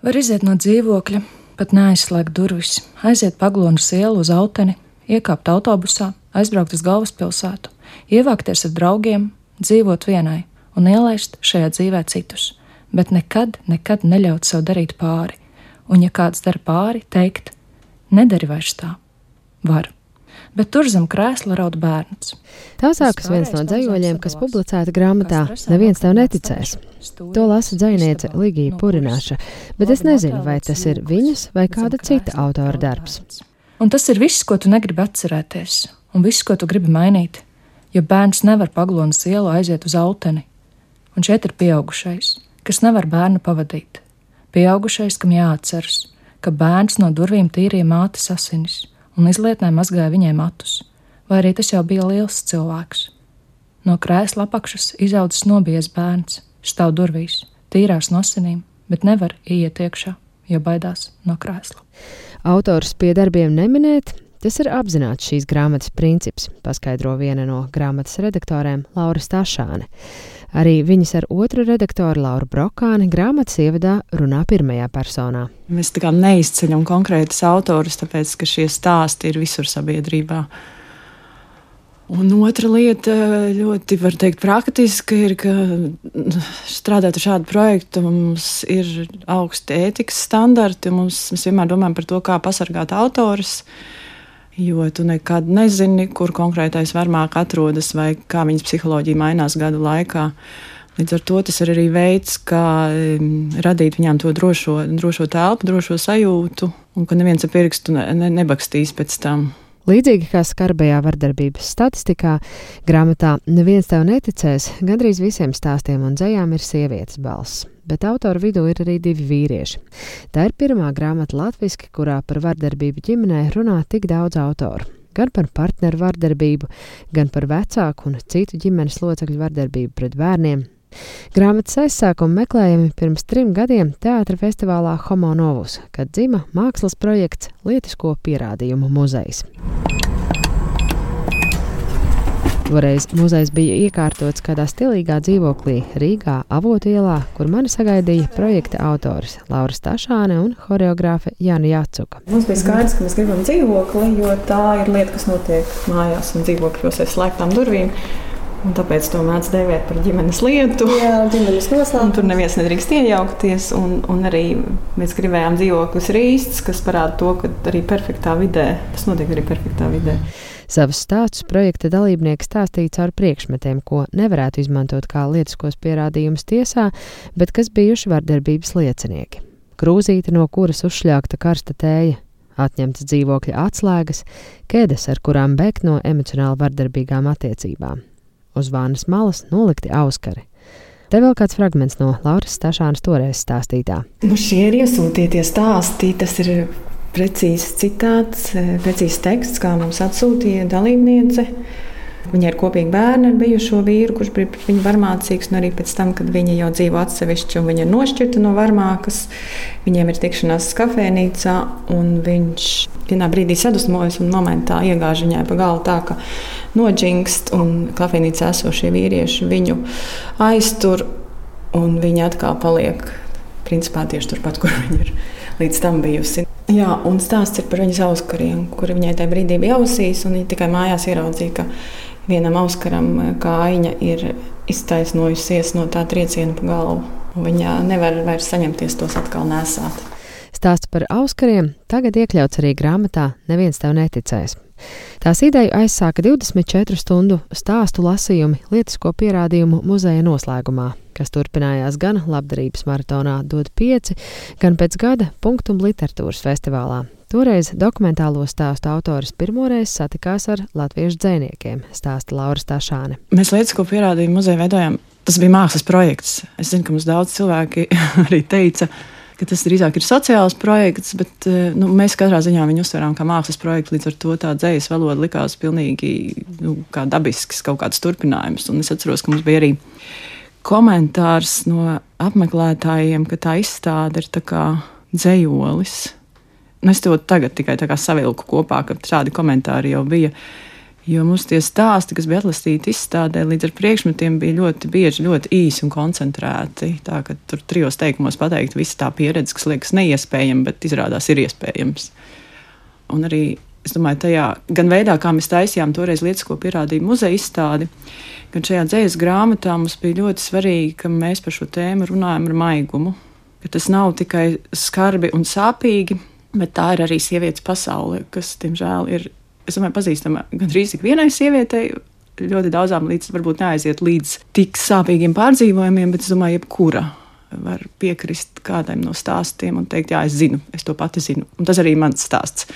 Var iziet no dzīvokļa, pat neaizslēgt durvis, aiziet paglonu ielu uz auteni, iekāpt autobusā, aizbraukt uz galvaspilsētu, ievākties ar draugiem, dzīvot vienai un ielaist šajā dzīvē citus, bet nekad, nekad neļaut sev darīt pāri, un ja kāds dara pāri, teikt, nedari vairs tā. Var bet tur zem krēsla raud bērns. Tā sākas viens no dzējoļiem, kas publicēta grāmatā Neviens tev neticēs. To lasa dzēniece Ligija Purināša, bet es nezinu, vai tas ir viņas vai kāda cita autora darbs. Un tas ir viss, ko tu negribi atcerēties, un viss, ko tu gribi mainīt. Jo bērns nevar paglonas ielu aiziet uz auteni, un šeit ir pieaugušais, kas nevar bērnu pavadīt. Pieaugušais, kam jāatceras, ka bērns no durvīm tīrīja mātes asinis, un izlietnē mazgāja viņai matus, vai arī tas jau bija liels cilvēks. No krēsla apakšas izaudzis nobijies bērns, stāv durvīs, tīrās no asinīm, bet nevar iet iekšā, jo baidās no krēsla. Autors pie darbiem neminēt, Tas ir apzināts šīs grāmatas princips, paskaidro viena no grāmatas redaktoriem Laura Stašāne. Arī viņas ar otru redaktoru Lauru Brokāni grāmatas ievadā runā pirmajā personā. Mēs tā kā neizceļam konkrētus autorus, tāpēc ka šie stāsti ir visur sabiedrībā. Un otra lieta, ļoti teikt, praktiska, ir, ka strādājot ar šādu projektu, mums ir augsti ētikas standarti. Mums, mēs vienmēr domājam par to, kā pasargāt autorus jo tu nekad nezini, kur konkrētais varmāk atrodas vai kā viņas psiholoģija mainās gadu laikā. Līdz ar to tas ir arī veids, kā radīt viņām to drošo, drošo telpu, drošo sajūtu, un ka neviens ar pirkstu ne, ne, nebakstīs pēc tam. Līdzīgi kā skarbajā vardarbības statistikā, grāmatā Neviens tev neticēs, gandrīz visiem stāstiem un dzējām ir sievietes balss bet autoru vidū ir arī divi vīrieši. Tā ir pirmā grāmata latviešu, kurā par vardarbību ģimenē runā tik daudz autoru. Gan par partneru vardarbību, gan par vecāku un citu ģimenes locekļu vardarbību pret bērniem. Grāmatas aizsākumu meklējami pirms trim gadiem Teātra festivālā Homo Novus, kad dzima mākslas projekts Lietisko pierādījumu muzejs. Toreiz muzejs bija iekārtots kādā stilīgā dzīvoklī Rīgā, Avotielā, kur mani sagaidīja projekta autors Laura Stašāne un choreogrāfe Jāna Jācuka. Mums bija skaidrs, ka mēs gribam dzīvokli, jo tā ir lieta, kas notiek mājās un dzīvokļos aiz slēgtām durvīm. Un tāpēc to mēdz dēvēt par ģimenes lietu. Jā, ģimenes noslēpumu. Tur neviens nedrīkst iejaukties. Un, un arī mēs gribējām dzīvokļus rīstus, kas parāda to, ka arī perfektā vidē tas notiek arī perfektā vidē. Savus stāstus projekta dalībnieki stāstīja caur priekšmetiem, ko nevarētu izmantot kā lietiskos pierādījumus tiesā, bet kas bijuši vardarbības liecinieki. Krūzīte, no kuras uzšļākta karsta tēja, atņemtas dzīvokļa atslēgas, ķēdes, ar kurām bēgt no emocionāli vardarbīgām attiecībām. Uz vānas malas nolikti auskari. Te vēl kāds fragments no Lauras Stašānas toreiz stāstītā. Nu, šie ir iesūtītie stāsti, tas ir precīzs citāts, precīzs teksts, kā mums atsūtīja dalībniece. Viņai ir kopīgi bērni ar bijušo vīru, kurš bija pret viņu varmācīgs, un arī pēc tam, kad viņa jau dzīvo atsevišķi un viņa ir nošķirta no varmākas, viņiem ir tikšanās kafejnīcā, un viņš vienā brīdī sadusmojas un momentā iegāž viņai pa galu tā, ka noģingst, un kafejnīcā esošie vīrieši viņu aiztur, un viņa atkal paliek principā tieši turpat, kur viņa ir līdz tam bijusi. Jā, un stāsts ir par viņas auskariem, kuri viņai tajā brīdī bija ausīs. Viņa tikai mājās ieraudzīja, ka vienam auskaram kājiņa ir iztaisnojusies no tā trieciena pa galvu. Viņa nevar vairs saņemties tos atkal nesāt. Stāsts par auskariem tagad iekļauts arī grāmatā Neviens tev neticēs. Tās ideju aizsāka 24 stundu stāstu lasījumi lietisko pierādījumu muzeja noslēgumā, kas turpinājās gan labdarības maratonā Dod 5, gan pēc gada punktum literatūras festivālā. Toreiz dokumentālo stāstu autors pirmoreiz satikās ar latviešu dziniekiem, stāsta Laura Stašāne. Mēs lietisko pierādījumu muzeju veidojam. Tas bija mākslas projekts. Es zinu, ka mums daudz cilvēki arī teica, ka tas drīzāk ir sociāls projekts, bet eh, nu, mēs katrā ziņā viņu uztverām kā mākslas projektu. Līdz ar to tā dzīslas valoda likās pilnīgi nu, dabisks, kaut kāds turpinājums. Un es atceros, ka mums bija arī komentārs no apmeklētājiem, ka tā izstāde ir tā kā dzējolis. Nu, es to tagad tikai savilku kopā, ka tādi komentāri jau bija. Jo mums tie stāsti, kas bija atlasīti izstādē, līdz ar priekšmetiem bija ļoti bieži, ļoti īsi un koncentrēti. Tā ka tur trijos teikumos pateikt visu tā pieredzi, kas liekas neiespējama, bet izrādās ir iespējams. Un arī es domāju, tajā gan veidā, kā mēs taisījām toreiz lietas, ko pierādīja muzeja izstādi, gan šajā dzīslas grāmatā mums bija ļoti svarīgi, ka mēs par šo tēmu runājam ar maigumu. Ka tas nav tikai skarbi un sāpīgi, bet tā ir arī sievietes pasaule, kas, diemžēl, ir domāju, pazīstama gandrīz ikvienai sievietei. Ļoti daudzām līdz varbūt neaiziet līdz tik sāpīgiem pārdzīvojumiem, bet es domāju, jebkura var piekrist kādam no stāstiem un teikt, jā, es zinu, es to pati zinu. Un tas arī ir mans stāsts.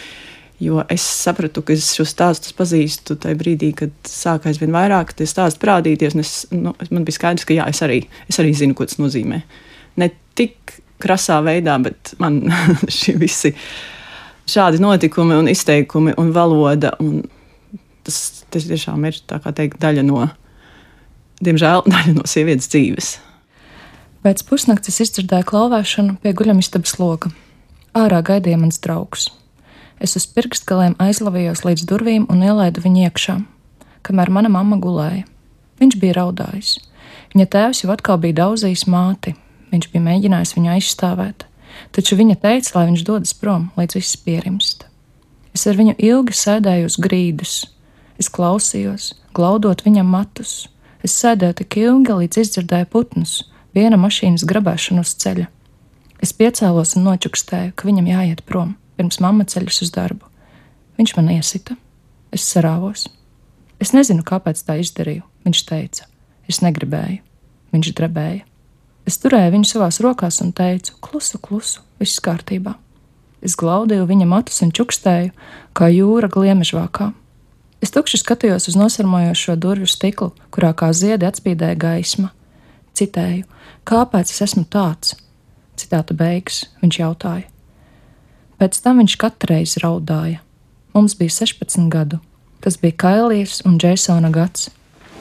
Jo es sapratu, ka es šo stāstu pazīstu tajā brīdī, kad sāk aizvien vairāk tie stāsti parādīties. Es, nu, man bija skaidrs, ka jā, es arī, es arī zinu, ko tas nozīmē. Ne tik krasā veidā, bet man šie visi šādi notikumi un izteikumi un valoda. Un tas, tas tiešām ir teikt, daļa no, diemžēl, daļa no sievietes dzīves. Pēc pusnakts izdzirdēju klauvēšanu pie guļamistabas loga. Ārā gaidīja mans draugs. Es uz pirkstgaliem aizlavījos līdz durvīm un ielaidu viņu iekšā, kamēr mana mamma gulēja. Viņš bija raudājis. Viņa tēvs jau atkal bija daudzījis māti. Viņš bija mēģinājis viņu aizstāvēt taču viņa teica, lai viņš dodas prom, līdz viss pierimst. Es ar viņu ilgi sēdēju uz grīdas, es klausījos, glaudot viņam matus. Es sēdēju tik ilgi, līdz izdzirdēju putnus, viena mašīnas grabēšanu uz ceļa. Es piecēlos un nočukstēju, ka viņam jāiet prom, pirms mamma ceļas uz darbu. Viņš man iesita, es sarāvos. Es nezinu, kāpēc tā izdarīju, viņš teica. Es negribēju, viņš drebēja. Es turēju viņu savās rokās un teicu: Klusu, klusu, viss kārtībā. Es glaudīju viņa matus un čukstēju, kā jūra gliemežvākā. Es tukši skatījos uz nosarmojošo durvju stiklu, kurā kā ziedi atspīdēja gaisma. Citēju: Kāpēc es esmu tāds? Citāta beigas viņš jautāja. Pēc tam viņš katru reizi raudāja. Mums bija 16 gadu. Tas bija Kailijas un Džeisona gads.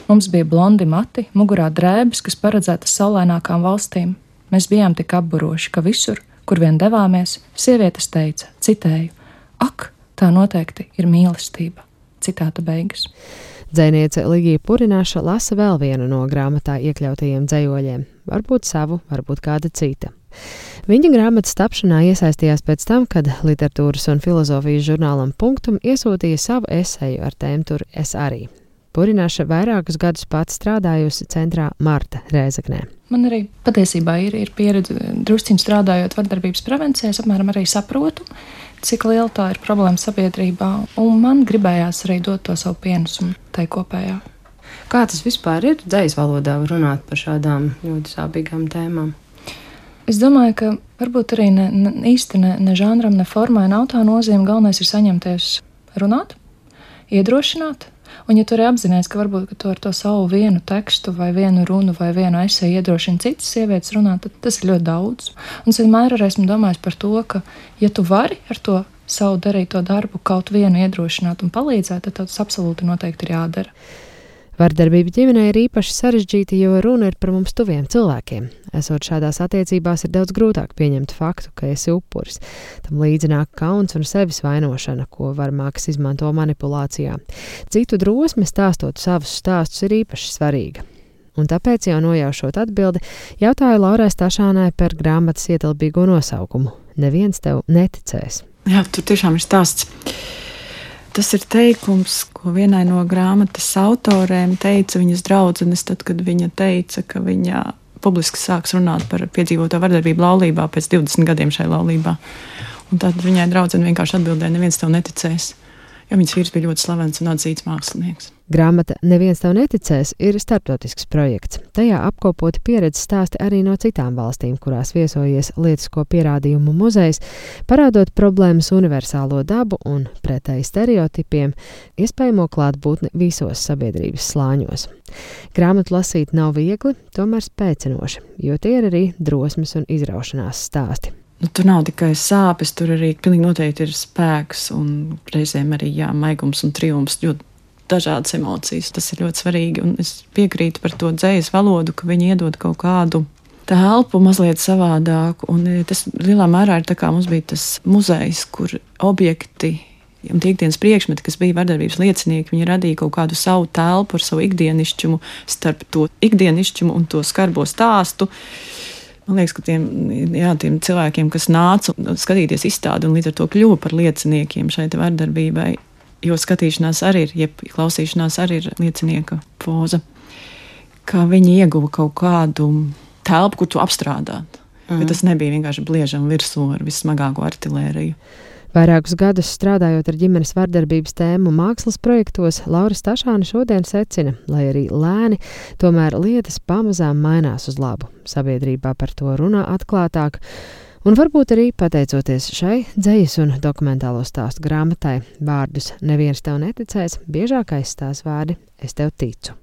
Mums bija blondi mati, mugurā drēbes, kas paredzētas saulainākām valstīm. Mēs bijām tik apburoši, ka visur, kur vien devāmies, sievietes teica, citēju: Ak, tā noteikti ir mīlestība! Citāta beigas. Dzēniece Ligija Purināša lasa vēl vienu no grāmatā iekļautajiem dzējoļiem, varbūt savu, varbūt kāda cita. Viņa grāmatas tapšanā iesaistījās pēc tam, kad literatūras un filozofijas žurnālam Punktum iesūtīja savu esēju ar tēmu Tur es arī. Purināša vairākus gadus pats strādājusi centrā Marta Rēzaknē. Man arī patiesībā ir, ir pieredze drusciņi strādājot vardarbības prevencijā, es apmēram arī saprotu, cik liela tā ir problēma sabiedrībā, un man gribējās arī dot to savu pienesumu tai kopējā. Kā tas vispār ir dzīs valodā runāt par šādām ļoti sāpīgām tēmām? Es domāju, ka varbūt arī ne, ne, īsti ne, ne žanram, ne formai nav tā nozīme. Galvenais ir saņemties runāt, iedrošināt, Un, ja tu arī apzinājies, ka varbūt ka tu ar to savu vienu tekstu, vai vienu runu, vai vienu esēju iedrošini citas sievietes runāt, tad tas ir ļoti daudz. Un es vienmēr arī esmu domājis par to, ka, ja tu vari ar to savu darīto darbu kaut vienu iedrošināt un palīdzēt, tad tas absolūti noteikti ir jādara. Vardarbība ģimenē ir īpaši sarežģīta, jo runa ir par mums tuviem cilvēkiem. Esot šādās attiecībās, ir daudz grūtāk pieņemt faktu, ka esi upuris. Tam līdzi nāk kauns un sevis vainošana, ko varmāks izmanto manipulācijā. Citu drosme stāstot savus stāstus ir īpaši svarīga. Un tāpēc jau nojaušot atbildi, jautāju Laurai Stašānai par grāmatas ietilpīgo nosaukumu. Neviens tev neticēs. Jā, tur tiešām ir stāsts. Tas ir teikums, ko vienai no grāmatas autorēm teica viņas draudzenes, tad, kad viņa teica, ka viņa publiski sāks runāt par piedzīvoto vardarbību laulībā pēc 20 gadiem šai laulībā. Un tad viņai draudzene vienkārši atbildēja, neviens tev neticēs jo viņas vīrs bija ļoti slavens un atzīts mākslinieks. Grāmata Neviens tev neticēs ir starptautisks projekts. Tajā apkopoti pieredzes stāsti arī no citām valstīm, kurās viesojies lietisko pierādījumu muzejs, parādot problēmas universālo dabu un pretēji stereotipiem, iespējamo klātbūtni visos sabiedrības slāņos. Grāmatu lasīt nav viegli, tomēr spēcinoši, jo tie ir arī drosmes un izraušanās stāsti nu, tur nav tikai sāpes, tur arī pilnīgi noteikti ir spēks un reizēm arī jā, maigums un triumfs. Dažādas emocijas. Tas ir ļoti svarīgi. Un es piekrītu par to dzīslu valodu, ka viņi iedod kaut kādu telpu mazliet savādāku. Un e, tas lielā mērā ir tā kā mums bija tas muzejs, kur objekti Un tie ikdienas priekšmeti, kas bija vardarbības liecinieki, viņi radīja kaut kādu savu telpu ar savu ikdienišķumu, starp to ikdienišķumu un to skarbo stāstu. Man liekas, ka tiem, jā, tiem cilvēkiem, kas nāca skatīties izstādi un līdz ar to kļuva par lieciniekiem šai vardarbībai, jo skatīšanās arī ir, jeb klausīšanās arī ir liecinieka poza, ka viņi ieguva kaut kādu telpu, kur tu apstrādāt. Mm. Tas nebija vienkārši bliežam virsū ar vissmagāko artilēriju. Vairākus gadus strādājot ar ģimenes vardarbības tēmu mākslas projektos, Laura Stašāna šodien secina, lai arī lēni, tomēr lietas pamazām mainās uz labu. Sabiedrībā par to runā atklātāk. Un varbūt arī pateicoties šai dzīslas un dokumentālo stāstu grāmatai, vārdus neviens tev neticēs, biežāk aizstās vārdi es tev ticu.